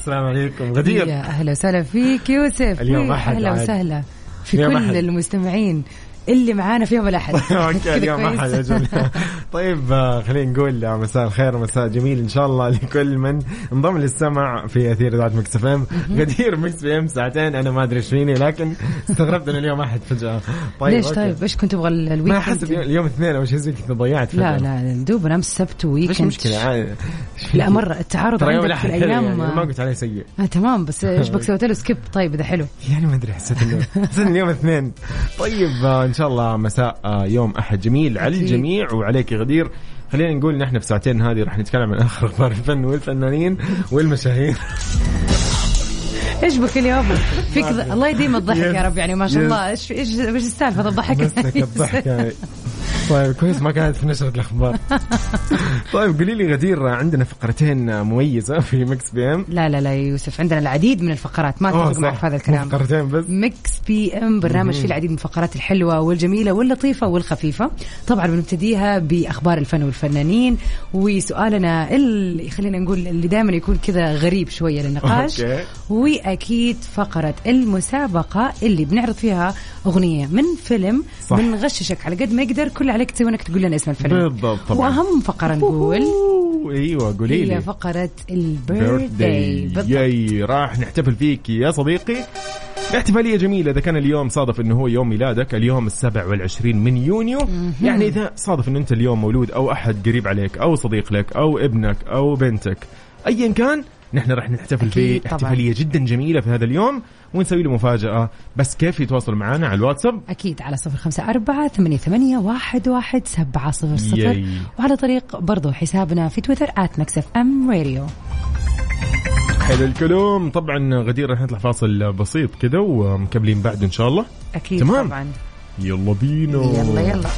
السلام عليكم غدير يا أهلا وسهلا فيك يوسف اليوم أهلا عاد. وسهلا في كل أحد. المستمعين اللي معانا في يوم الأحد. okay اليوم؟ أحد طيب آه، خلينا نقول آه، مساء الخير مساء جميل إن شاء الله لكل من انضم للسمع في أثير إذاعة Mix FM. غدير Mix FM ساعتين أنا ما أدري إيش فيني لكن استغربت إن اليوم أحد فجأة. طيب ليش. طيب إيش كنت تبغى ال- ال weekend ما أحس اليوم- اثنين أو شيء زي كذا ضيعت لا. لا دوب أنا أمس سبت ويكند إيش مشكله عادي لا مرة التعارض عندك في الاحد الأيام يعني ما قلت عليه سيء. آه تمام بس إيش بك سويت له skip طيب إذا حلو. يعني ما أدري حسيت انه حسيت اليوم اثنين. طيب آه، إن شاء الله مساء آه، يوم أحد جميل على. الجميع وعليك يا غدير خلينا نقول ان إحنا في ساعتين هذه راح نتكلم عن آخر أخبار الفن والفنانين والمشاهير إيش بك اليوم؟ فيك. الله يديم الضحك يا. رب يعني ما شاء. الله إيش إيش السالفة الضحك. طيب كويس ما كانت في نشرة الأخبار. طيب قولي لي غدير عندنا فقرتين مميزة في Mix PM. لا لا لا يوسف عندنا العديد من الفقرات. ما اتفق معك. في هذا الكلام. فقرتين بس. Mix PM برنامج فيه العديد من الفقرات الحلوة والجميلة واللطيفة والخفيفة. طبعا بنبتديها بأخبار الفن والفنانين. وسؤالنا اللي خلينا نقول اللي دائما يكون كذا غريب شوية للنقاش. okay. وأكيد فقرة المسابقة اللي بنعرض فيها أغنية من فيلم صح. بنغششك على قد ما يقدر كل عليك تسوي إنك تقول لنا اسم الفيلم. بالضبط طبعا. وأهم فقرة نقول. أيوه قولي لي. هي فقرة البيرثداي. ياي راح نحتفل فيك يا صديقي. احتفالية جميلة. إذا كان اليوم صادف إنه هو يوم ميلادك اليوم السبع والعشرين من يونيو. يعني إذا صادف إنه أنت اليوم مولود أو أحد قريب عليك أو صديق لك أو ابنك أو بنتك أيا كان نحن راح نحتفل فيه. احتفالية جدا جميلة في هذا اليوم ونسوي له مفاجأة. بس كيف يتواصل معنا على الواتساب؟ أكيد على صفر خمسة أربعة ثمانية, ثمانية واحد, واحد سبعة صفر صفر. ياي. وعلى طريق برضو حسابنا في تويتر آت مكسف أم راديو. حلو الكلام. طبعا غدير راح نطلع فاصل بسيط كذا ومكملين بعد إن شاء الله. أكيد تمام. طبعا. يلا بينا. يلا يلا.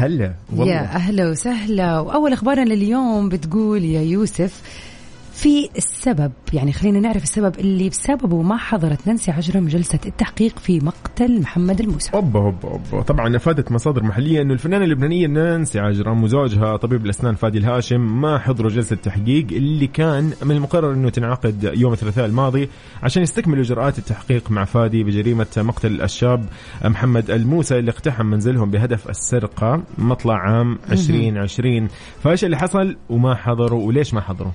هلا والله. يا أهلا وسهلا. وأول أخبارنا لليوم بتقول يا يوسف في السبب يعني خلينا نعرف السبب اللي بسببه ما حضرت نانسي عجرم جلسة التحقيق في مقتل محمد الموسى. أوبا أوبا أوبا. طبعا أفادت مصادر محلية إنه الفنانة اللبنانية نانسي عجرم وزوجها طبيب الأسنان فادي الهاشم ما حضروا جلسة التحقيق اللي كان من المقرر إنه تنعقد يوم الثلاثاء الماضي عشان يستكملوا إجراءات التحقيق مع فادي بجريمة مقتل الشاب محمد الموسى اللي اقتحم منزلهم بهدف السرقة مطلع عام 2020 فإيش اللي حصل وما حضروا وليش ما حضروا؟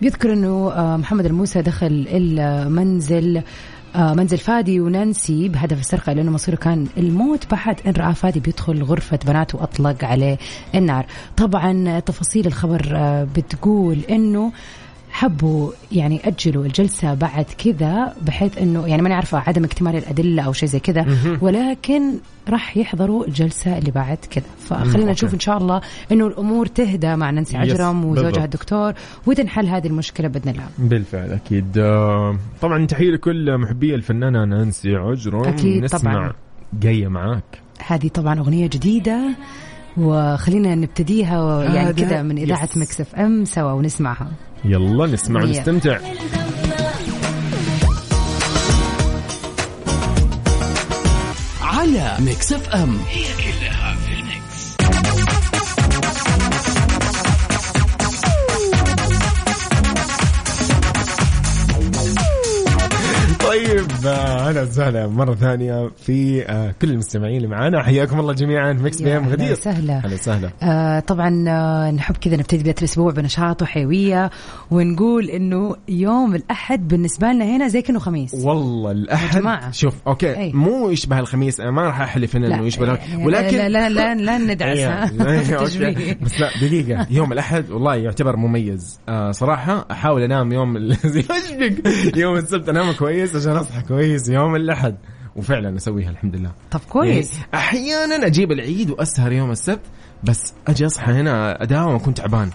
بيذكر إنه آه، محمد الموسى دخل المنزل آه، منزل فادي ونانسي بهدف السرقة لأنه مصيره كان الموت بعد إن رأى فادي بيدخل غرفة بناته وأطلق عليه النار. طبعا تفاصيل الخبر آه، بتقول إنه حبوا يعني أجلوا الجلسة بعد كذا بحيث إنه يعني ماني عارفة عدم اكتمال الأدلة أو شيء زي كذا ولكن راح يحضروا الجلسة اللي بعد كذا فخلينا. نشوف إن شاء الله إنه الأمور تهدى مع نانسي عجرم. وزوجها الدكتور وتنحل هذه المشكلة بإذن الله بالفعل أكيد آه، طبعا تحية لكل محبي الفنانة نانسي عجرم أكيد نسمع طبعاً. جاية معاك هذه طبعا أغنية جديدة وخلينا نبتديها يعني كذا من إذاعة yes. Mix FM سوا ونسمعها يلا نسمع هي. ونستمتع على Mix FM هي كلها طيب آه، أهلا وسهلا مرة ثانية في آه، كل المستمعين اللي معانا. حياكم الله جميعا. في Mix PM غدير. وسهلا. أهلا وسهلا. آه طبعا آه نحب كذا نبتدي بدايه الأسبوع بنشاط وحيوية ونقول إنه يوم الأحد بالنسبة لنا هنا زي كأنه خميس. والله الأحد. جماعة. شوف okay أي. مو يشبه الخميس. أنا ما راح أحلف إنه يشبه يعني ولكن لا لا لا, لا ندعس okay. تشبيه. بس لا دقيقة. يوم الأحد والله يعتبر مميز. آه صراحة أحاول أنام يوم يوم السبت أنام كويس عشان أصحى كويس يوم الأحد. وفعلا أسويها الحمد لله. طب كويس. يعني أحيانا أجيب العيد وأسهر يوم السبت بس أجي أصحى هنا أداوم وأكون تعبان.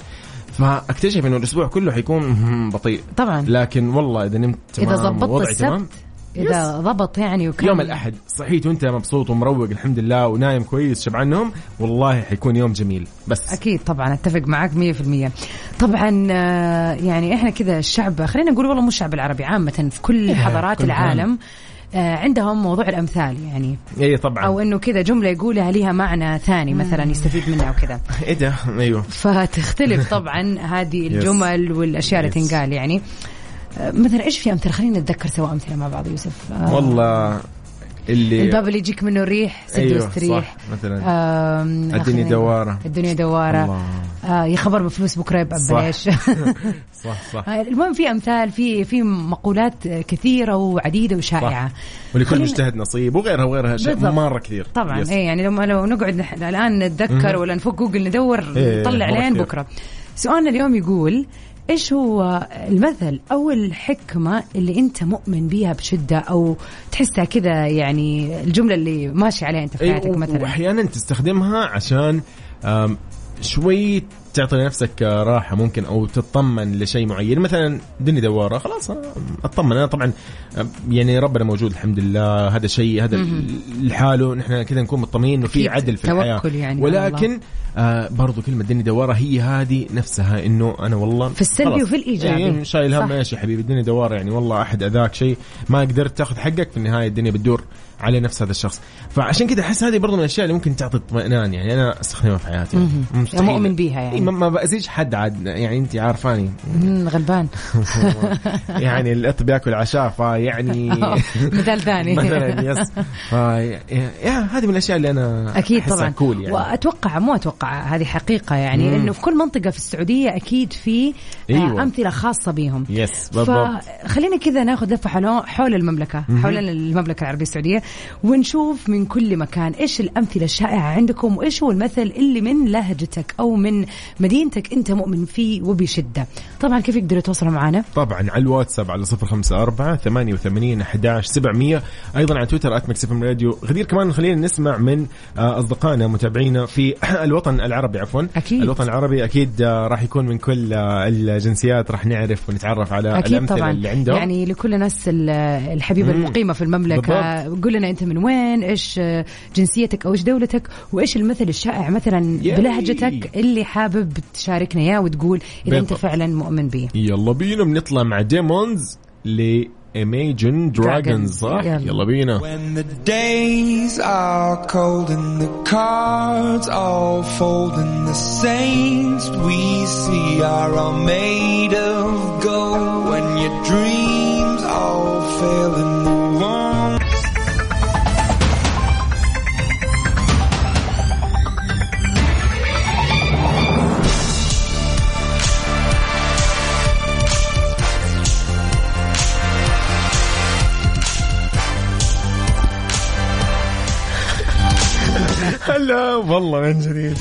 فأكتشف إنه الأسبوع كله حيكون بطيء. طبعا. لكن والله إذا نمت تمام اذا ضبطت ووضعي تمام السبت إذا ضبط يعني وكان يوم الأحد. صحيت وأنت مبسوط ومروق الحمد لله ونايم كويس. شبعان نوم والله حيكون يوم جميل. بس. أكيد طبعا. أتفق معك 100% طبعا آه، يعني إحنا كذا الشعب خلينا نقول والله مو الشعب العربي عامة في كل حضارات كل مكان. العالم آه، عندهم موضوع الأمثال يعني. اي طبعا. أو إنه كذا جملة يقولها لها معنى ثاني مثلا يستفيد منها وكذا إيه ده أيوه. فتختلف طبعا هذه الجمل والأشياء اللي. تنقال يعني. مثلا إيش في أمثلة؟ خلينا نتذكر سوا أمثلة مع بعض يوسف. آه، والله اللي الباب اللي يجيك منه الريح سد واستريح صح مثلا. آم، الدنيا دوارة. الدنيا دوارة. الله. آه يا خبر بفلوس بكرة يبقى صح. ببلاش. صح صح. آه، المهم في أمثال في في مقولات كثيرة وعديدة وشائعة. ولكل خلينا- مجتهد نصيب وغيرها وغيرها أشياء. مرة كثير. طبعا. yes. اي يعني لو لو نقعد الآن نتذكر ولا نفك جوجل ندور إيه، نطلع لين. بكرة. سؤالنا اليوم يقول إيش هو المثل أو الحكمة اللي أنت مؤمن بيها بشدة؟ أو تحسها كذا يعني الجملة اللي ماشي عليها أنت في أي، حياتك مثلا. واحيانا تستخدمها عشان شوي تعطي لنفسك راحة ممكن أو تطمن لشيء معين. مثلا دني دوارة خلاص آه، أطمن. أنا طبعا يعني ربنا موجود الحمد لله. هذا شيء هذا لحاله. نحن كذا نكون مطمئنين إنه في عدل في توكل الحياة يعني ولكن آه برضو كلمة دني دوارة هي هذه نفسها إنه أنا والله في السلبي. وفي الإيجابي. إيه، شايل هم. إيش يا حبيبي الدنيا دوارة يعني والله أحد أذاك شيء. ما قدرت تأخذ حقك في النهاية الدنيا بتدور على نفس هذا الشخص. فعشان كذا أحس هذه برضو من الأشياء اللي ممكن تعطي اطمئنان يعني أنا أستخدمها في حياتي. مهم. مستحيل. مؤمن بيها يعني. إيه، ما- بأذيش حد عاد يعني انت عارفاني. غلبان. يعني القط بياكل عشاء فيعني مثال ثاني. مثلا يس هذه من الأشياء اللي أنا أكيد طبعا. كول يعني. وأتوقع مو أتوقع هذه حقيقة يعني مم. إنه في كل منطقة في السعودية أكيد في آه، أيوة. أمثلة خاصة بيهم. يس بالضبط. فخلينا كذا ناخذ لفة حول حول المملكة حول المملكة العربية السعودية. ونشوف من كل مكان إيش الأمثلة الشائعة عندكم وإيش هو المثل اللي من لهجتك أو من مدينتك أنت مؤمن فيه وبشدة. طبعا كيف يقدروا يتواصلوا معنا؟ طبعا على الواتساب على صفر خمسة أربعة ثمانية وثمانين أحداش سبعمية. أيضا على تويتر at MixFM Radio غدير كمان خلينا نسمع من آه، أصدقائنا متابعينا في الوطن العربي عفوا. أكيد. الوطن العربي أكيد آه، راح يكون من كل آه، الجنسيات راح نعرف ونتعرف على أكيد الأمثلة طبعا. اللي عندهم. يعني لكل الناس ال- الحبيبة. المقيمة في المملكة قول لنا أنت من وين إيش جنسيتك أو إيش دولتك وإيش المثل الشائع مثلا ياي. بلهجتك اللي حابب تشاركنا إياه وتقول إذا أنت. فعلا مؤمن به يلا بينا بنطلع مع Demons ل Imagine Dragons صح؟ يلا. يلا بينا When the days are cold and the cards all fold and the saints we see are all made of gold when your dreams all fail and والله من جديد.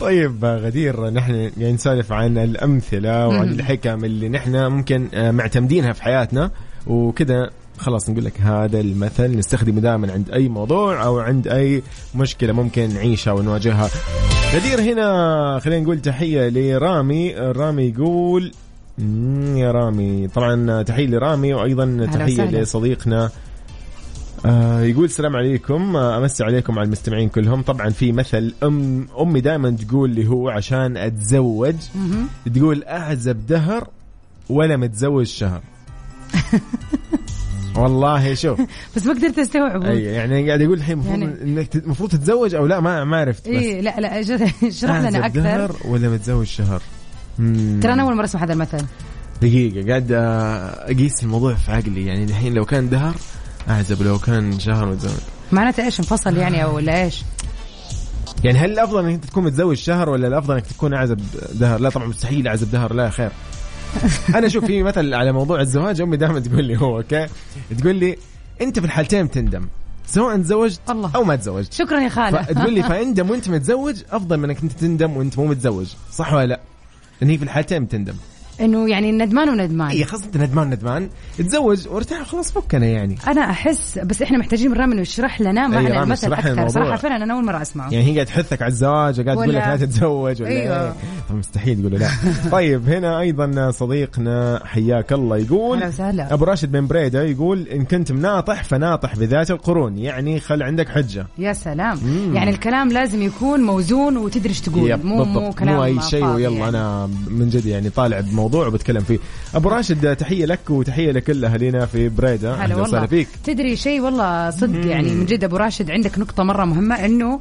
طيب غدير نحن يعني نسولف عن الأمثلة وعن الحكم اللي نحن ممكن آه، معتمدينها في حياتنا. وكذا خلاص نقول لك هذا المثل. نستخدمه دائما عند أي موضوع أو عند أي مشكلة ممكن نعيشها ونواجهها. غدير هنا خلينا نقول تحية لرامي. رامي يقول يا رامي. طبعا تحية لرامي وأيضا تحية. لصديقنا آه يقول السلام عليكم. آه أمسي عليكم على المستمعين كلهم. طبعا في مثل ام أمي دائما تقول لي هو عشان أتزوج. تقول أعزب دهر ولا متزوج شهر. والله شوف. بس ما قدرت استوعبه أي يعني قاعد يقول الحين المفروض يعني- إنك المفروض تتزوج أو لا؟ ما ما عرفت بس. اي لا لا اشرح لنا أكثر. دهر ولا متزوج شهر. ترى أنا أول مرة أسمع هذا المثل. دقيقة قاعد آه، أقيس الموضوع في عقلي. يعني الحين لو كان دهر أعزب لو كان شهر متزوج معناته إيش انفصل يعني أو ولا إيش؟ يعني هل الأفضل إنك انت تكون متزوج شهر ولا الأفضل إنك تكون أعزب دهر؟ لا طبعا مستحيل أعزب دهر لا خير. أنا شوف في مثل على موضوع الزواج أمي دائما تقول لي هو okay تقول لي أنت في الحالتين تندم سواء تزوجت الله. أو ما تزوجت شكرا يا خالة فتقول لي فإندم وأنت متزوج أفضل من إنك أنت تندم وأنت مو متزوج صح ولا لا؟ لأن هي في الحالتين بتندم إنه يعني ندمان وندمان. اي انت ندمان ندمان. تزوج وارتاح خلاص فكنا يعني. أنا أحس بس إحنا محتاجين من رامي يشرح لنا معنى المثل أكثر. الموضوع. صراحة فعلا أنا أول مرة أسمعه. يعني هي قاعد تحثك على الزواج وقاعد تقول لك لا تتزوج ولا أيوة. إيه. طب مستحيل تقول له لا. طيب هنا أيضا صديقنا حياك الله يقول. أبو راشد بن بريدة يقول إن كنت مناطح فناطح بذات القرون. يعني خل عندك حجة. يا سلام. يعني الكلام لازم يكون موزون وتدري إيش تقول. مو مو. كلام مو أي شيء ويلا يعني. أنا من جد يعني طالع بموضوع وبتكلم فيه. أبو راشد تحية لك وتحية لكل اهالينا في بريدة. هلا أهلا والله. وسهلا فيك. تدري شيء؟ والله صدق يعني من جد أبو راشد عندك نقطة مرة مهمة إنه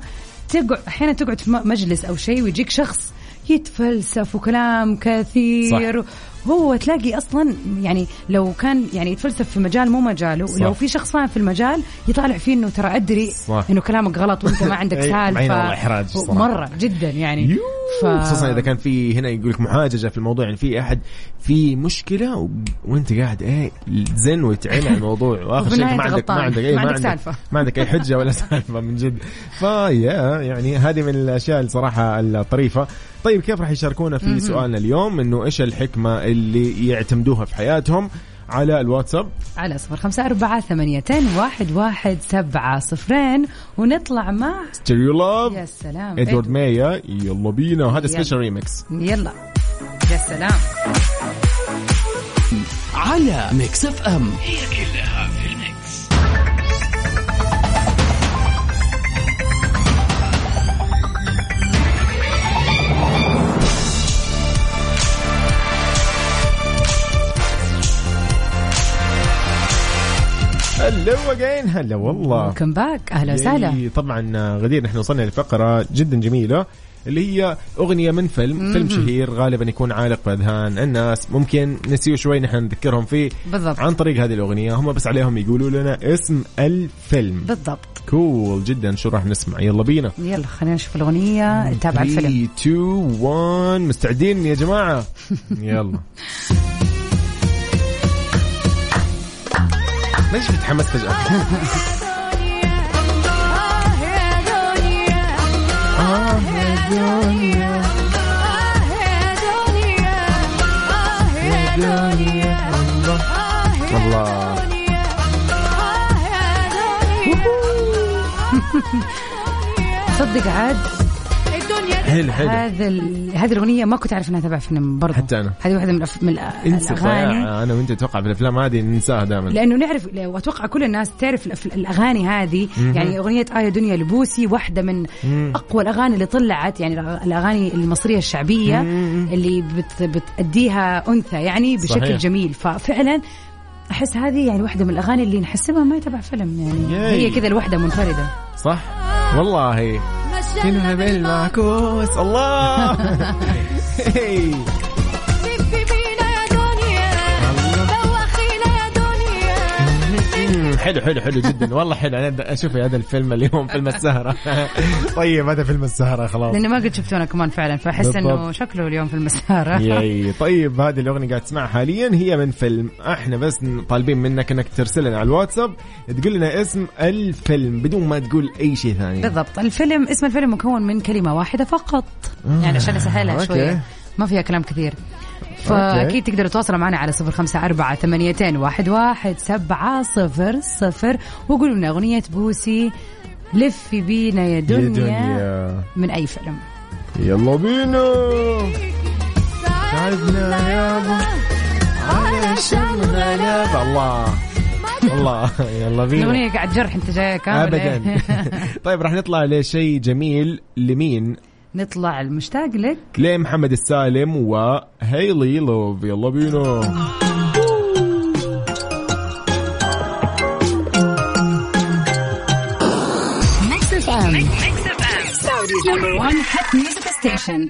تقعد أحيانا تقعد في مجلس أو شيء ويجيك شخص يتفلسف وكلام كثير هو تلاقي أصلا يعني لو كان يعني يتفلسف في مجال مو مجاله صح. لو في شخص فاهم في المجال يطالع فيه إنه ترى أدري صح. إنه كلامك غلط وأنت ما عندك سالفة. مرة جدا يعني ف... خصوصا إذا كان في هنا يقول لك محاججة في الموضوع يعني في أحد في مشكلة و... وأنت قاعد إيه زن وتعين على الموضوع وآخر شيء ما عندك ما. عندك اي ما عندك سالفة. ما عندك أي حجة ولا سالفة من جد فيا يعني هذه من الأشياء الصراحه الطريفة طيب كيف راح يشاركونا في سؤالنا اليوم؟ إنه إيش الحكمة اللي يعتمدوها في حياتهم؟ على الواتساب. على صفر خمسة أربعة ثمانيتين واحد واحد سبعة صفرين ونطلع مع Stereo Love يا سلام. Edward Maya يلا بينا. هذا. special remix يلا. يا سلام. على Mix FM. هي كلها. هلا وجين هلا والله. ويلكم باك أهلا وسهلا. طبعا غدير نحن وصلنا لفقرة جدا جميلة اللي هي أغنية من فيلم فيلم شهير غالبا يكون عالق في أذهان الناس. ممكن نسيه شوي نحن نذكرهم فيه. بالضبط. عن طريق هذه الأغنية هم بس عليهم يقولوا لنا اسم الفيلم. بالضبط. كول جدا. شو راح نسمع؟ يلا بينا. يلا خلينا نشوف الأغنية. نتابع الفيلم. 3 2 1 مستعدين يا جماعة؟ يلا. ليش بتحمس فجأة؟ آه يا دنيا يا دنيا الله الله صدق عاد حلو حلو. هذا ال... هذه الأغنية ما كنت أعرف إنها تبع فيلم برضه حتى أنا. هذه واحدة من, الأف... من ضياع أنا وأنت أتوقع في الأفلام هذه ننساها دائما. لأنه نعرف وأتوقع كل الناس تعرف الأف- الأغاني هذه. يعني أغنية آية دنيا لبوسي واحدة من أقوى الأغاني اللي طلعت يعني الأغاني المصرية الشعبية اللي بت بتأديها أنثى يعني بشكل صحيح. جميل. ففعلا أحس هذه يعني واحدة من الأغاني اللي نحسبها ما تبع فيلم يعني ياي. هي كذا الوحدة منفردة. صح؟ والله. كلها بالمعكوس الله. حلو حلو حلو جدا. والله حلو. أنا أشوف هذا الفيلم اليوم فيلم السهرة. طيب هذا فيلم السهرة خلاص. لأنه ما قد شفتونا كمان فعلا فأحس إنه. شكله اليوم في المسارة ياي. طيب هذه الأغنية قاعد تسمعها حاليا. هي من فيلم. إحنا بس طالبين منك إنك ترسل لنا على الواتساب تقول لنا اسم الفيلم بدون ما تقول أي شيء ثاني. بالضبط. الفيلم اسم الفيلم مكون من كلمة واحدة فقط. يعني عشان أسهلها أوكي. شوية. ما فيها كلام كثير. فأكيد تقدروا تتواصلوا معنا على صفر خمسة أربعة ثمانيتين واحد واحد سبعة صفر صفر وقولوا لنا أغنية بوسي لفي بينا يا يا دنيا, دنيا. من أي فيلم؟ يلا بينا. تعبنا يابا علشان غلابة الله. الله. يلا بينا. الأغنية قاعد جرح أنت جاي كامل. ابدا. طيب راح نطلع لشيء جميل. لمين؟ نطلع المشتاق لك. لمحمد السالم و Helly Luv يلا بينا Mix FM Saudi's number 1 hit music station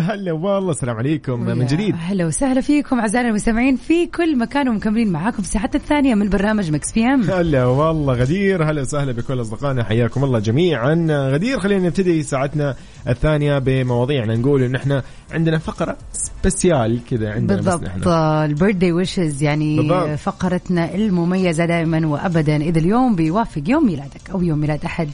ال mix هلو هلا والله السلام عليكم من جديد؟ أهلا وسهلا فيكم أعزائنا المستمعين في كل مكان ومكملين معاكم في ساعتنا الثانية من برنامج Mix PM. هلا والله غدير هلا وسهلا بكل أصدقائنا حياكم الله جميعا. غدير خلينا نبتدي ساعتنا الثانية بمواضيعنا. نقول إن إحنا عندنا فقرة special كذا عندنا بالضبط. ال birthday wishes يعني بالضبط. فقرتنا المميزة دائما وابدا. إذا اليوم بيوافق يوم ميلادك أو يوم ميلاد أحد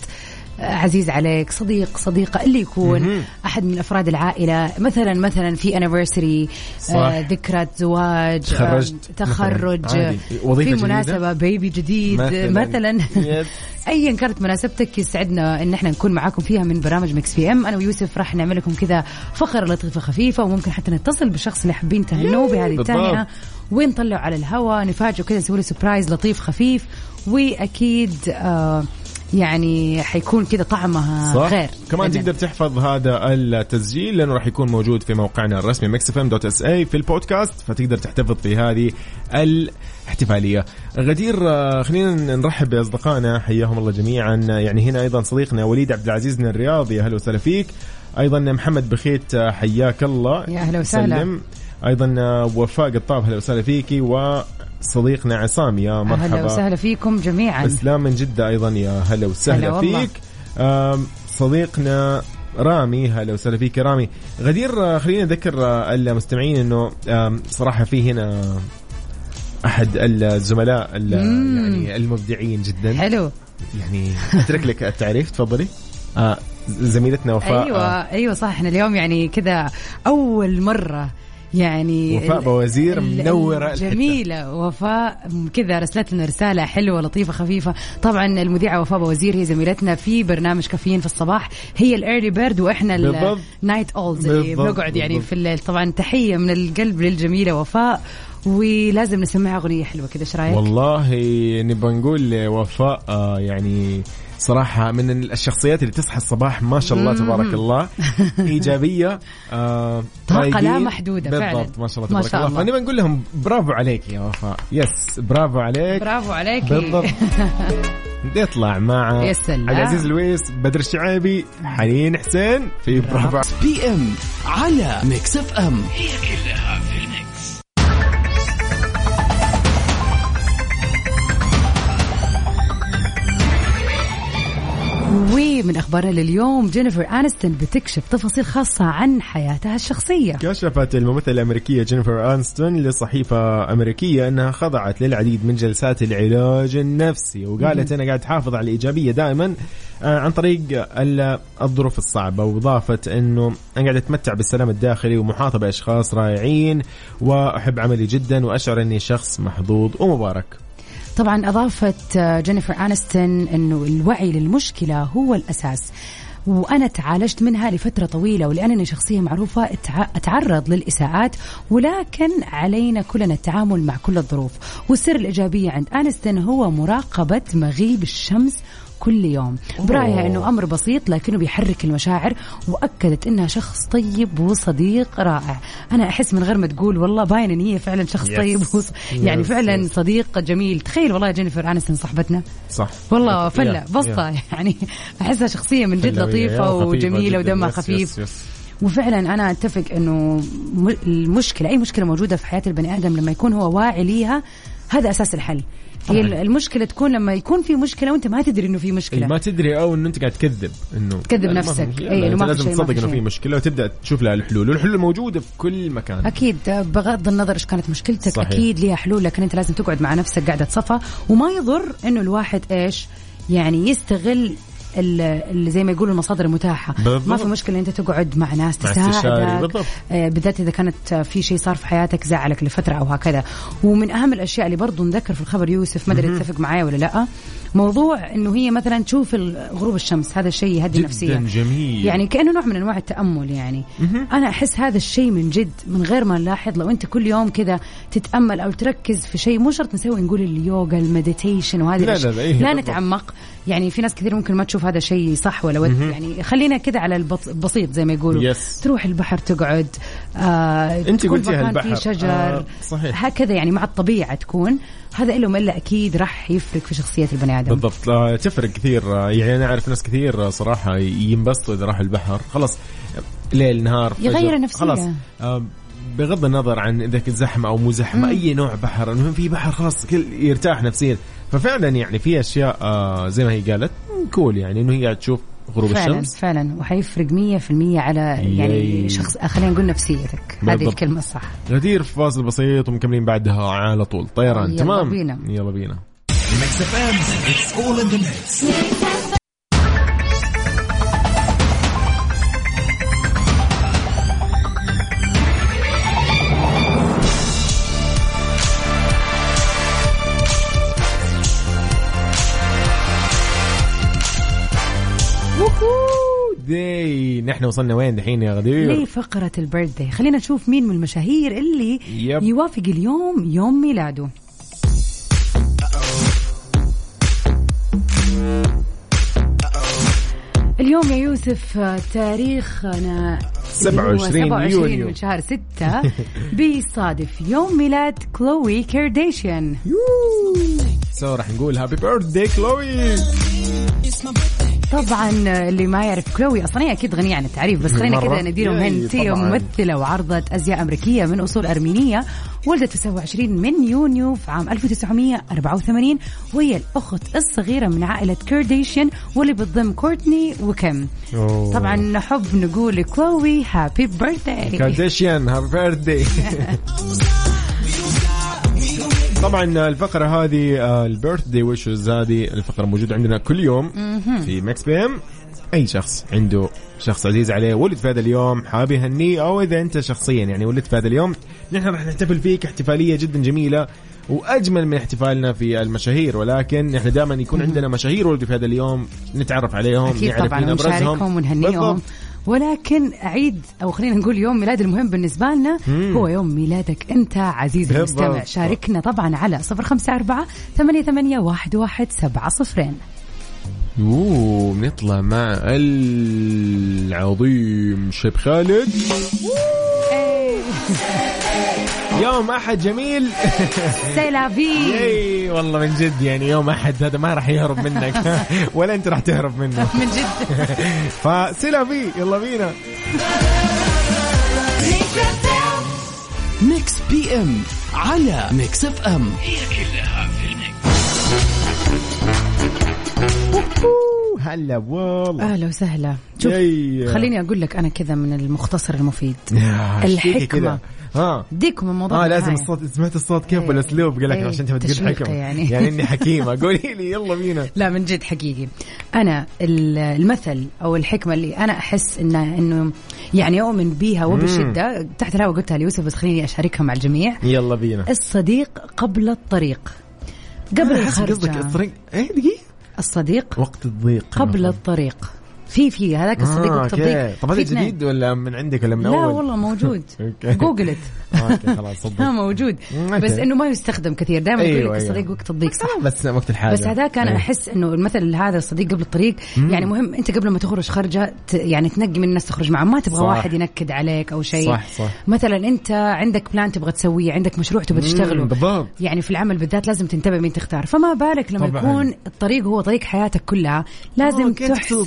عزيز عليك صديق صديقة اللي يكون. أحد من أفراد العائلة مثلا مثلا في anniversary. آه ذكرى زواج آه، تخرجت تخرج مثلاً، عادي. وظيفة في. مناسبة baby جديد مثلا yes. ايا كانت مناسبتك يسعدنا إن إحنا نكون معاكم فيها من برامج Mix PM أنا ويوسف راح نعمل لكم كذا فقرة لطيفة خفيفة وممكن حتى نتصل بالشخص اللي حابين تهنوه بهذه. التهنئة ونطلعه على الهواء نفاجئه كذا نسوي له surprise لطيف خفيف وأكيد آه يعني حيكون كذا طعمها صح غير كمان. تقدر تحفظ هذا التسجيل لأنه راح يكون موجود في موقعنا الرسمي mixfm.sa في البودكاست فتقدر تحتفظ في هذه الاحتفالية. غدير آه، خلينا نرحب بأصدقائنا حياهم الله جميعا يعني هنا أيضا صديقنا وليد عبد العزيز من الرياض يا أهلا وسهلا فيك. أيضا محمد بخيت آه، حياك الله يا أهلا وسهلا. أيضا آه، وفاء قطاب أهلا وسهلا فيكي وصديقنا عصام يا مرحبا. أهلا وسهلا فيكم جميعا. أسلام من جدة أيضا يا هلا هلا وسهلا والله. فيك. صديقنا رامي هلا وسهلا فيك يا رامي. غدير آه، خلينا نذكر آه، المستمعين إنه صراحة في هنا أحد الزملاء. يعني المبدعين جدا. حلو. يعني أترك لك التعريف تفضلي. آه زميلتنا وفاء. أيوه أيوه صح إحنا اليوم يعني كذا أول مرة يعني وفاء بوزير الحتة. جميلة وفاء كذا رسلت لنا رسالة حلوة لطيفة خفيفة طبعا المذيعة وفاء بوزير هي زميلتنا في برنامج كافيين في الصباح هي ال early bird وإحنا. ال night owls اللي بنقعد يعني بالضبط. في الليل طبعا تحية من القلب للجميلة وفاء ولازم نسمعها أغنية حلوة كذا إيش رأيك؟ والله نبغى نقول لوفاء آه يعني صراحة من الشخصيات اللي تصحى الصباح ما شاء الله تبارك الله. إيجابية آه طاقة لا رايقين. محدودة فعلاً. بالضبط ما شاء الله ما تبارك شاء الله. الله. فنبغى نقول لهم برافو عليك يا وفاء. yes برافو عليك. برافو عليك. بالضبط. نطلع مع يا سلام. عبد العزيز الويس بدر الشعيبي حنين حسين في برافو. PM على Mix FM هي كلها في ال mix. ومن أخبارنا لليوم جينيفر انستون بتكشف تفاصيل خاصة عن حياتها الشخصية. كشفت الممثلة الأمريكية جينيفر أنستون لصحيفة أمريكية أنها خضعت للعديد من جلسات العلاج النفسي وقالت أنا قاعد تحافظ على الإيجابية دائما آه، عن طريق ال- الظروف الصعبة وضافت أنه أنا قاعد أتمتع بالسلام الداخلي ومحاطة بأشخاص رائعين وأحب عملي جدا وأشعر أني شخص محظوظ ومبارك. طبعا أضافت آه، جينيفر انستون إنه الوعي للمشكلة هو الأساس. وأنا تعالجت منها لفترة طويلة ولأنني شخصية معروفة أتعرض للإساءات ولكن علينا كلنا التعامل مع كل الظروف. والسر الايجابيه عند انستون هو مراقبة مغيب الشمس كل يوم برايها إنه أمر بسيط لكنه بيحرك المشاعر وأكدت إنها شخص طيب وصديق رائع أنا أحس من غير ما تقول والله باين إن هي فعلا شخص Yes. طيب وص... يعني Yes, فعلا yes. صديق جميل تخيل والله جينيفر انستون صاحبتنا صح والله Yeah, بسطة yeah. يعني أحسها شخصية من جد وجميلة جداً. ودمها خفيف yes- yes. وفعلا أنا أتفق إنه المشكلة أي مشكلة موجودة في حياة البني آدم لما يكون هو واعي ليها هذا أساس الحل هي طبعاً. المشكلة تكون لما يكون في مشكلة وأنت ما تدري إنه في إيه، مشكله ما تدري أو إنه أنت قاعد تكذب إنه تكذب نفسك. إيه، إنه أنت ما في لازم تصدق إنه في. مشكلة وتبدأ تشوف لها الحلول والحلول موجودة في كل مكان أكيد بغض النظر إيش كانت مشكلتك صحيح. أكيد ليها حلول لكن أنت لازم تقعد مع نفسك قاعدة صفا وما يضر إنه الواحد إيش يعني يستغل اللي زي ما يقولوا المصادر المتاحة بالضبط. ما في مشكلة أنت تقعد مع ناس تساعدك. آه، بالذات إذا كانت في شيء صار في حياتك زعلك لفترة أو هكذا ومن أهم الأشياء اللي برضو نذكر في الخبر يوسف ما أدري تتفق معي ولا لأ موضوع إنه هي مثلا تشوف غروب الشمس هذا الشيء يهدي جدا نفسيا جميل يعني كأنه نوع من أنواع التأمل يعني أنا أحس هذا الشيء من جد من غير ما نلاحظ لو أنت كل يوم كذا تتأمل أو تركز في شيء مو شرط نسوي نقول اليوغا ال meditation وهذه لا،. لا، لا، إيه، لا. نتعمق يعني في ناس كثير ممكن ما تشوف هذا شيء صح ولا ود يعني خلينا كذا على البسيط زي ما يقولوا yes. تروح البحر تقعد آه تكون قلتيها البحر. فيه شجر آه، صحيح. هكذا يعني مع الطبيعة تكون هذا إلا وما إلا أكيد راح يفرق في شخصيه البني آدم. بالضبط. تفرق كثير. يعني أنا أعرف ناس كثير صراحة ينبسطوا إذا راحوا البحر. خلاص ليل نهار يغير النفسية. خلاص. بغض النظر عن إذا كنت زحمة أو مو زحمة أي نوع بحر المهم في بحر خلاص كل يرتاح نفسيا. ففعلا يعني في أشياء آه، زي ما هي قالت كول يعني إنه هي قاعد تشوف غروب فعلا الشمس. فعلا. وحيفرق 100% على يعني ياي. شخص خلينا نقول نفسيتك. هذه. الكلمة الصح. غدير في فاصل بسيط ومكملين بعدها على طول. طيران. يلا تمام؟ بينا. يلا بينا. داي نحن وصلنا وين دحين يا غدير؟ ليه فقرة ال birthday خلينا نشوف مين من المشاهير اللي يب. يوافق اليوم يوم ميلاده. اليوم يا يوسف تاريخنا اللي هو 27 27 يونيو. من شهر 6 بيصادف يوم ميلاد كلوي كارديشيان so راح نقول happy birthday كلوي طبعا اللي ما يعرف كلوي أصلا هي أكيد غنية عن التعريف بس خلينا. كذا نديهم hint هي. ممثلة وعرضت أزياء أمريكية من أصول أرمينية ولدت في 27 من يونيو في عام 1984 وهي الأخت الصغيرة من عائلة كارديشيان واللي بتضم كورتني وكيم. طبعا نحب نقول لكلوي happy birthday كارديشيان happy birthday طبعا الفقرة هذه ال birthday wishes هذه الفقرة موجودة عندنا كل يوم في Mix PM أي شخص عنده شخص عزيز عليه ولد في هذا اليوم حابب يهنيه أو إذا أنت شخصيا يعني ولدت في هذا اليوم نحن راح نحتفل فيك احتفالية جدا جميلة وأجمل من احتفالنا في المشاهير ولكن إحنا دائما يكون عندنا مشاهير ولدوا في هذا اليوم نتعرف عليهم أكيد نعرف طبعا. ونشاركهم ونهنيهم. ولكن عيد أو خلينا نقول يوم ميلاد المهم بالنسبة لنا هو يوم ميلادك أنت عزيزي. المستمع. شاركنا طبعا على 054 88 11700 صفرين. أوه بنطلع مع العظيم شيب خالد. يوم أحد جميل. سيلافي اي والله من جد يعني يوم أحد هذا ما راح يهرب منك. ولا أنت راح تهرب منه. من جد. فسيلا في يلا بينا. Mix PM على Mix FM. هلا والله. أهلا وسهلا. شوف. خليني أقول لك أنا كذا من المختصر المفيد. كده. ها. اديكم الموضوع آه لازم. الصوت سمعت الصوت كيف إيه. والاسلوب قال لك إيه. عشان تبغى تقول تشويقي حكمه يعني. يعني إني حكيمة. قولي لي يلا بينا. لا من جد حقيقي. أنا ال- المثل أو الحكمة اللي أنا أحس انه إنه يعني أؤمن بيها وبشدة. تحت الهواء قلتها ليوسف بس خليني أشاركها مع الجميع. يلا بينا. الصديق قبل الطريق. قبل أحس قصدك الطريق. إيه دقيقة. الصديق وقت الضيق. قبل الطريق. في في هذاك الصديق آه،. الضيق طب هذا. جديد ولا من عندك ولا من لا اول؟ والله موجود. جوجلت okay خلاص موجود. بس إنه ما يستخدم كثير دائما يقول أيوة، لك أيوة. الصديق وقت الضيق صح بس وقت الحاجة بس هذاك أنا أيوة. أحس إنه المثل هذا الصديق قبل الطريق يعني مهم أنت قبل ما تخرج خرجة يعني تنقي من الناس تخرج معهم ما تبغى صح. واحد ينكد عليك أو شيء صح، صح. مثلا أنت عندك plan تبغى تسويه عندك مشروع تبغى تشتغله مم، بالضبط. يعني في العمل بالذات لازم تنتبه مين تختار فما بالك لما طبعاً. يكون الطريق هو طريق حياتك كلها لازم آه، تحسن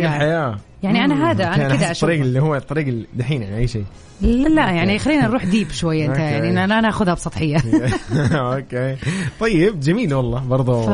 طريق الاختيار. الحياة يعني مم، هذا، okay، كذا أحس الطريق. اللي هو الطريق ال- دحين يعني أي شيء لا لا يعني خلينا نروح deep شوية أنت. يعني أنا ناخذها بسطحية okay طيب جميل والله برضه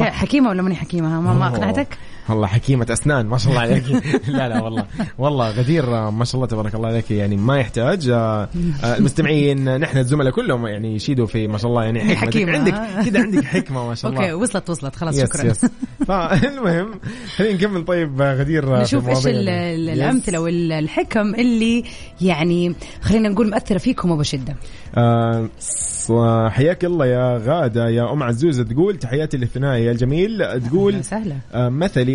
حكيمة ولا ماني حكيمة ما. أقنعتك؟ والله حكيمة أسنان ما شاء الله عليك. لا لا والله والله غدير آه، ما شاء الله تبارك الله عليك يعني ما يحتاج. آه، آه، المستمعين نحن الزملاء كلهم يعني يشيدوا في ما شاء الله يعني حكمة. حكيمة. عندك كذا عندك حكمة ما شاء الله. okay وصلت وصلت خلاص yes شكرا. yes. فالمهم خلينا نكمل. طيب غدير نشوف إيش ال- مواضيعنا. ال- yes. الأمثلة والحكم اللي يعني خلينا نقول مؤثرة فيكم وبشده آه، ص- حياك الله يا غادة يا أم عزوزة تقول تحياتي للثنائي الجميل. تقول أهلا وسهلا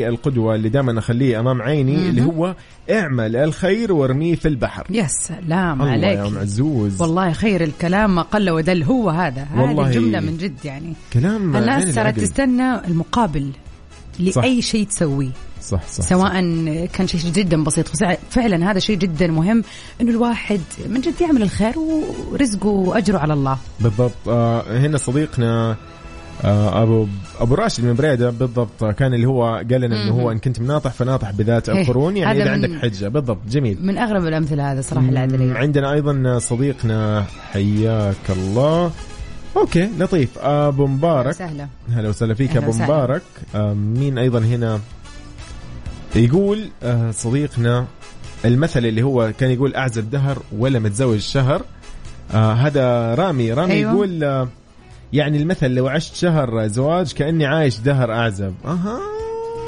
القدوة اللي دائما أخليه أمام عيني اللي هو اعمل الخير وارميه في البحر. يا سلام الله عليك يا أم عزوز والله خير الكلام ما قل ودل هو هذا. والله. هذه جملة من جد يعني. كلام الناس صارت. تستنى المقابل صح. لأي شيء تسويه. صح صح سواء كان شيء جدا بسيط. فعلا هذا شيء جدا مهم إنه الواحد من جد يعمل الخير ورزقه وأجره على الله. بالضبط. آه هنا صديقنا ابو أبو راشد من بريدة بالضبط آه، كان اللي هو قال لنا إنه هو إن كنت مناطح فناطح بذات إيه، القرون يعني إذا عندك حجة. بالضبط جميل. من أغرب الأمثلة هذا صراحة العدلية. عندنا أيضا صديقنا حياك الله. أوكي لطيف. أبو مبارك. سهله هلا وسهلا فيك أبو. مبارك. آه مين أيضا هنا؟ يقول آه صديقنا المثل اللي هو كان يقول أعزب دهر ولا متزوج شهر. آه هذا رامي. رامي أيوة. يقول آه يعني المثل لو عشت شهر زواج كأني عايش دهر أعزب. أها.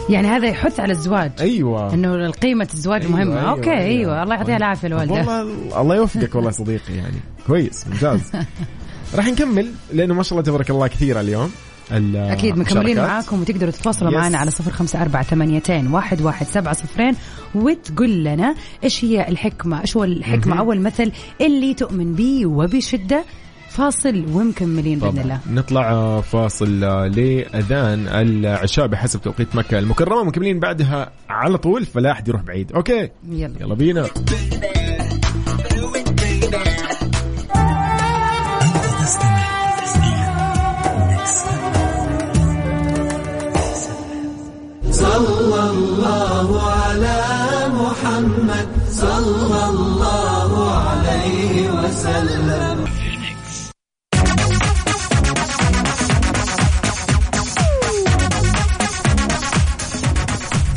يعني هذا يحث على الزواج. أيوه. إنه قيمه الزواج أيوة، مهمة. أيوة، okay أيوة. أيوه. الله يعطيها العافية الوالدة. والله الله يوفقك والله صديقي يعني. كويس ممتاز. راح نكمل لأنه ما شاء الله تبارك الله كثيرة اليوم. ال- أكيد مكملين. معاكم وتقدروا تتواصلوا yes. معنا على صفر خمسة أربعة ثمانيتين واحد واحد سبعة صفرين. وتقول لنا إيش هي الحكمة إيش هو الحكمة أو المثل اللي تؤمن به وبشدة؟ فاصل ومكملين بإذن الله. نطلع فاصل لأذان العشاء بحسب توقيت مكة المكرمة مكملين بعدها على طول فلا أحد يروح بعيد. أوكي؟ يلا. يلا بينا.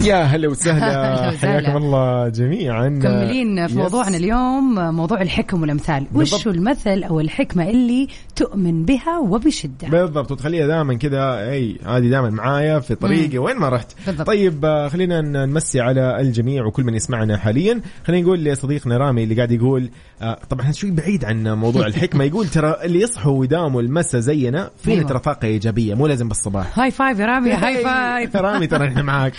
يا هلا وسهلا. حياكم الله جميعا. مكملين في يس. موضوعنا اليوم موضوع الحكم والأمثال. وش المثل أو الحكمة اللي تؤمن بها وبشدة؟ بالضبط. وتخليها دائما كذا أي هذه دائما معايا في طريقي. وين ما رحت. بالضبط. طيب آه، خلينا نمسي على الجميع وكل من يسمعنا حاليا. خلينا نقول لصديقنا رامي اللي قاعد يقول آه، طبعا شوي بعيد عن موضوع الحكمة. يقول ترى اللي يصحوا ويداوموا المسا زينا فينا أيوة. ترى طاقه إيجابية. مو لازم بالصباح. high five يا رامي high five. رامي ترى إحنا معاك.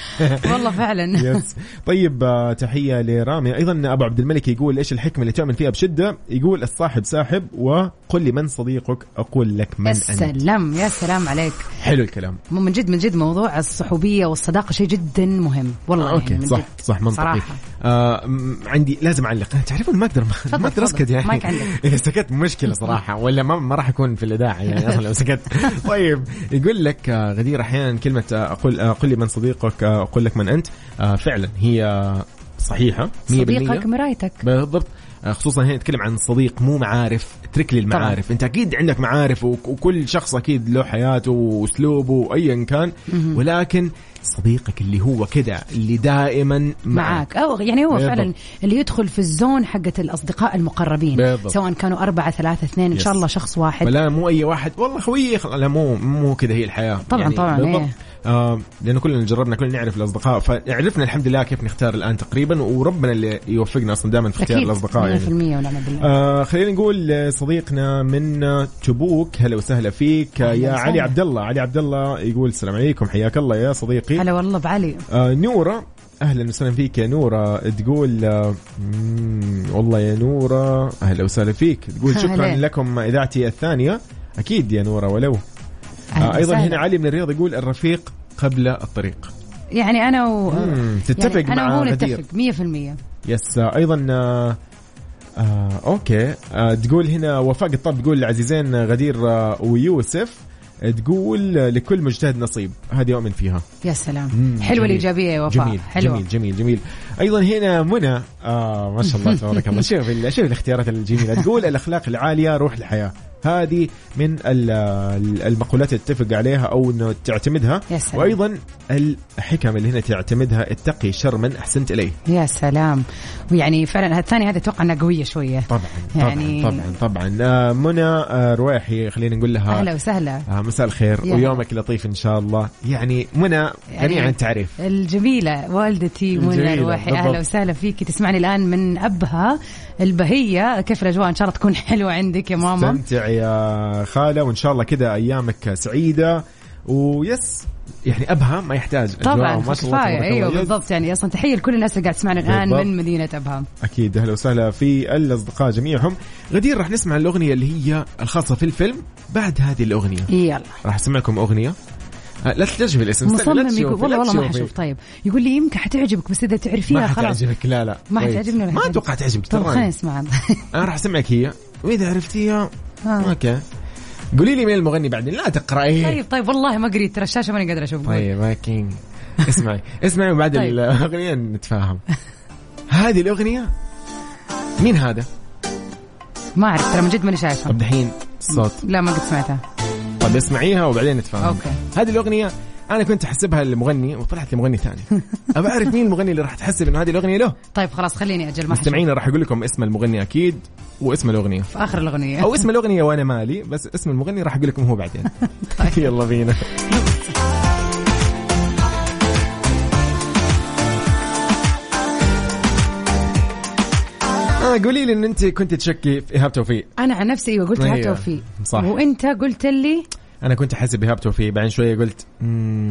والله فعلا. yes طيب آه، تحية لرامي. أيضا أبو عبد الملك يقول إيش الحكمة اللي تؤمن فيها بشدة؟ يقول الصاحب ساحب وقل لي من صديقك أقول لك من أنت. سلام يا سلام عليك. حلو الكلام. من جد من جد موضوع الصحوبية والصداقة شيء جدا مهم. والله آه، okay يعني من صح جد. صح منطقي. صراحة. آه عندي لازم أعلق. تعرفون ما أقدر ما أقدر أسكت. يعني. مايك عندك. إذا سكت مشكلة صراحة ولا ما ما راح أكون في الإذاعة يعني أصلا لو سكت. طيب يقول لك آه، غدير أحيانا كلمة آه، أقول قل لي من صديقك أقول لك من أنت. آه، فعلا هي صحيحة 100% صديقك مرايتك. بالضبط. آه، خصوصا هنا نتكلم عن صديق مو معارف اترك لي المعارف. أنت أكيد عندك معارف وك- وكل شخص أكيد له حياته وأسلوبه ايا كان. ولكن صديقك اللي هو كذا اللي دائما معك, معاك. أو يعني هو بالضبط. فعلا اللي يدخل في الزون حقة الأصدقاء المقربين. بالضبط. سواء كانوا أربعة ثلاثة اثنين إن. شاء الله شخص واحد. فلا مو أي واحد. والله خويي لا مو مو كذا هي الحياة. طبعاً، طبعاً، بالضبط. إيه. آه لأنه كلنا جربنا كلنا نعرف الأصدقاء. فعرفنا الحمد لله كيف نختار الآن تقريبا وربنا اللي يوفقنا أصلا دائما في اختيار 100% الأصدقاء. يعني. ونعم بالله. آه خلينا نقول لصديقنا من تبوك هلا وسهلا فيك. يا أهلا علي. عبد الله علي عبد الله يقول السلام عليكم حياك الله يا صديقي. هلا والله بعلي. آه نورة أهلا وسهلا فيك يا نورة. تقول آه والله يا نورة أهلا وسهلا فيك. تقول شكرا. لكم اذاعتي الثانية. أكيد يا نورة ولو. آه أيضا. هنا علي من الرياض يقول الرفيق قبل الطريق. يعني أنا و... مم، تتفق يعني أنا مع وهو. نتفق 100% yes آه أيضا آه آه okay. آه تقول هنا وفاء قطاب تقول العزيزين غدير آه ويوسف تقول لكل مجتهد نصيب. هذه اؤمن فيها. يا سلام. حلوة. الإيجابية يا وفاء. جميل حلوة. جميل جميل جميل. أيضا هنا منى آه ما شاء الله تبارك الله. شوف شوف الاختيارات الجميلة. تقول الأخلاق العالية روح الحياة. هذه من ال- ال- المقولات اللي تتفق عليها أو إنه تعتمدها. يا سلام. وأيضا الحكم اللي هنا تعتمدها اتقي شر من أحسنت إليه. يا سلام. ويعني فعلا الثانية هذه أتوقع إنها قوية شوية. طبعا يعني- طبعا طبعا. طبعا آه، منى آه، رواحي خلينا نقول لها أهلا وسهلا. آه، مساء الخير. يا. ويومك لطيف إن شاء الله. يعني منى غنية عن التعريف الجميلة والدتي منى بالضبط. أهلا وسهلا فيك تسمعني الآن من أبها البهية. كيف الأجواء؟ إن شاء الله تكون حلوة عندك يا ماما. استمتع يا خالة وإن شاء الله كذا أيامك سعيدة. ويس يعني أبها ما يحتاج طبعا ما كفاية. أيوه. بالضبط. يعني أصلا تحية لكل الناس اللي قاعد تسمعنا الآن بالضبط. من مدينة أبها. أكيد. أهلا وسهلا في الأصدقاء جميعهم. غدير راح نسمع الأغنية اللي هي الخاصة في الفيلم بعد هذه الأغنية. يلا. راح أسمعكم أغنية. آه، لا تكتشفي الاسم مصمم يقول والله والله ما. حشوف. طيب. يقول لي يمكن حتعجبك بس إذا تعرفيها ما خلاص. حتعجبك لا لا. ما كويس. حتعجبني ما؟ أتوقع تعجبك ترى خلينا نسمعها أنا راح أسمعك هي وإذا عرفتيها آه. okay. قولي لي مين المغني بعدين لا تقراي طيب طيب والله ما قريت ترى الشاشة ماني قادرة أشوف. طيب okay. اسمعي اسمعي وبعد طيب. الأغنية نتفاهم. هذه الأغنية مين هذا؟ ما أعرف ترى من جد ماني شايفه طب دحين الصوت لا ما قد سمعتها. طب اسمعيها وبعدين نتفاهم. أوكي. هذه الأغنية أنا كنت أحسبها لمغني وطلعت لمغني ثاني. ابى أعرف مين المغني اللي راح تحسب إنه هذه الأغنية له؟ طيب خلاص خليني أجل ما. مستمعينا راح أقول لكم اسم المغني أكيد واسم الأغنية. في آخر الأغنية. أو اسم الأغنية وأنا مالي بس اسم المغني راح أقول لكم هو بعدين. يلا بينا. آه قولي لي إن أنت كنت تشكي في إيهاب توفيق. أنا عن نفسي أيوه قلت أيوة. هات توفيق. صح. وأنت قلت لي أنا كنت احسب ايهاب توفيق بعدين شوية قلت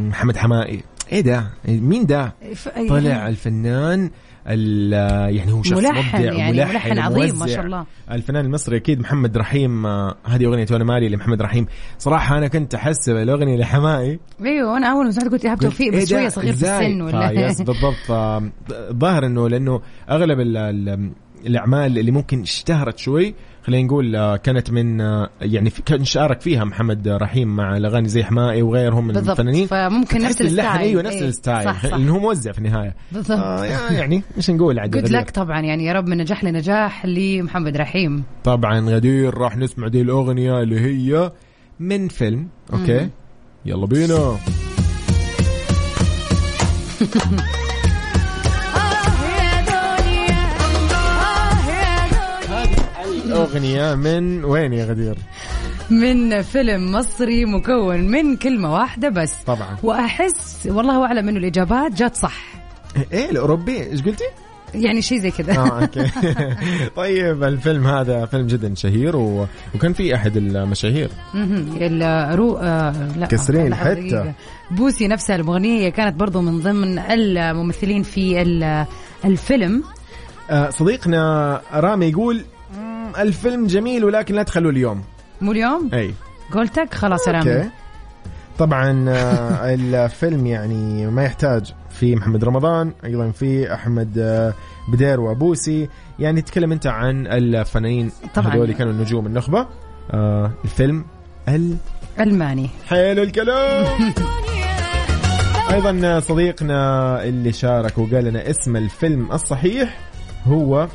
محمد حمائي إيه ده مين ده طلع الفنان ال- يعني هو شخص ملحن مبدع يعني ملحن عظيم ما. شاء الله. الفنان المصري أكيد محمد رحيم آه، هذه أغنية وأنا مالي لمحمد رحيم صراحة أنا كنت احسب الاغنيه لحمائي أيوه أنا أول ما سمعت قلت ايهاب توفيق إيه بس؟ شوية صغير في؟ السن ولا فيس بالضبط آه، ظاهر إنه لأنه أغلب ال- ال- الأعمال اللي ممكن اشتهرت شوي خلينا نقول آه، كانت من آه، يعني كان شارك فيها محمد رحيم مع الأغاني زي حماقي وغيرهم من بالضبط الفنانين. فممكن نفس اللحن ال style. أيوه نفس إيه. ال style. صح صح. لأنه هو موزع في النهاية. بالضبط. آه يعني إيش نقول عاد good غدير؟ luck طبعا يعني يا رب من نجاح لنجاح لمحمد رحيم. طبعا غدير راح نسمع دي الأغنية اللي هي من فيلم. okay؟ يلا بينا. الأغنية من وين يا غدير؟ من فيلم مصري مكون من كلمة واحدة بس. طبعا. وأحس والله أعلم إنه الإجابات جات صح. إيه الأوروبي؟ إيش قلتي؟ يعني شيء زي كذا. آه okay. طيب الفيلم هذا فيلم جدا شهير و... وكان في أحد المشاهير. مهم. الرو آه لا كسرين حتى. بوسي نفسها المغنية كانت برضو من ضمن الممثلين في ال- الفيلم. آه صديقنا رامي يقول "مم، الفيلم جميل ولكن لا تخلوه اليوم. مو اليوم؟ أي. قولتك خلاص يا رامي أوكي. طبعا آه، الفيلم يعني ما يحتاج في محمد رمضان أيضا في أحمد آه، بدير وأبوسي. يعني تتكلم أنت عن الفنانين طبعاً. هذول كانوا نجوم النخبة. آه، الفيلم ال ألماني. حلو الكلام. أيضا صديقنا اللي شارك وقال لنا اسم الفيلم الصحيح هو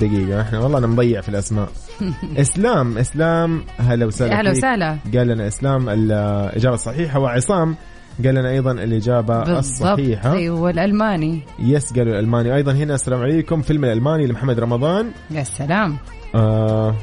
دقيقة إحنا والله أنا مضيع في الأسماء. إسلام إسلام هلا وسهلا فيك. وسهلا. قال لنا إسلام الإجابة الصحيحة وعصام قال لنا أيضا الإجابة بالضبط. الصحيحة. أيوة الألماني yes قالوا الألماني. أيضا هنا السلام عليكم فيلم الألماني لمحمد رمضان. يا سلام. آه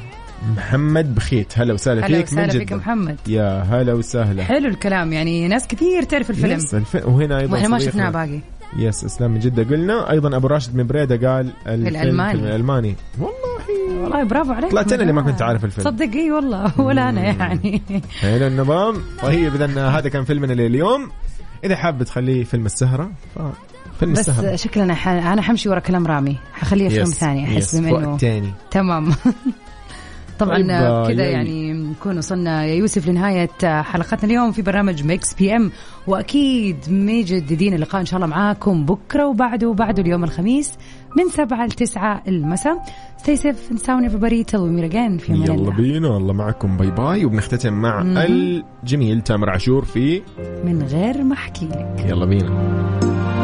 محمد بخيت. هلا وسهلا هلا فيك من وسهلا فيك محمد. يا هلا وسهلا. حلو الكلام يعني ناس كثير تعرف الفيلم. yes الف... وهنا أيضا وإحنا ما شفناه باقي. yes اسلام من جدة. قلنا أيضا أبو راشد من بريدة قال الفيلم الألماني. فيلم الألماني. والله. والله برافو عليك. طلعت أنا اللي ما كنت عارف الفيلم. صدق إي والله. ولا أنا يعني. حلو النظام. طيب اذا هذا كان فيلمنا لليوم. إذا حاب تخليه فيلم السهرة ففيلم بس السهرة. شكلنا ح... أنا حمشي ورا كلام رامي. حخليه فيلم ثاني أحس انه تاني. تمام. طبعا طيب، آه، كذا يعني- نكون وصلنا يا يوسف لنهاية حلقتنا اليوم في برنامج Mix PM وأكيد مجددين اللقاء إن شاء الله معاكم بكرة وبعده وبعده اليوم الخميس من سبعة لتسعة المساء. Stay safe and sound everybody. Till we meet again. في أمان يلا بينا. والله معكم. باي باي وبنختتم مع الجميل تامر عاشور في من غير ما أحكي لك. يلا بينا.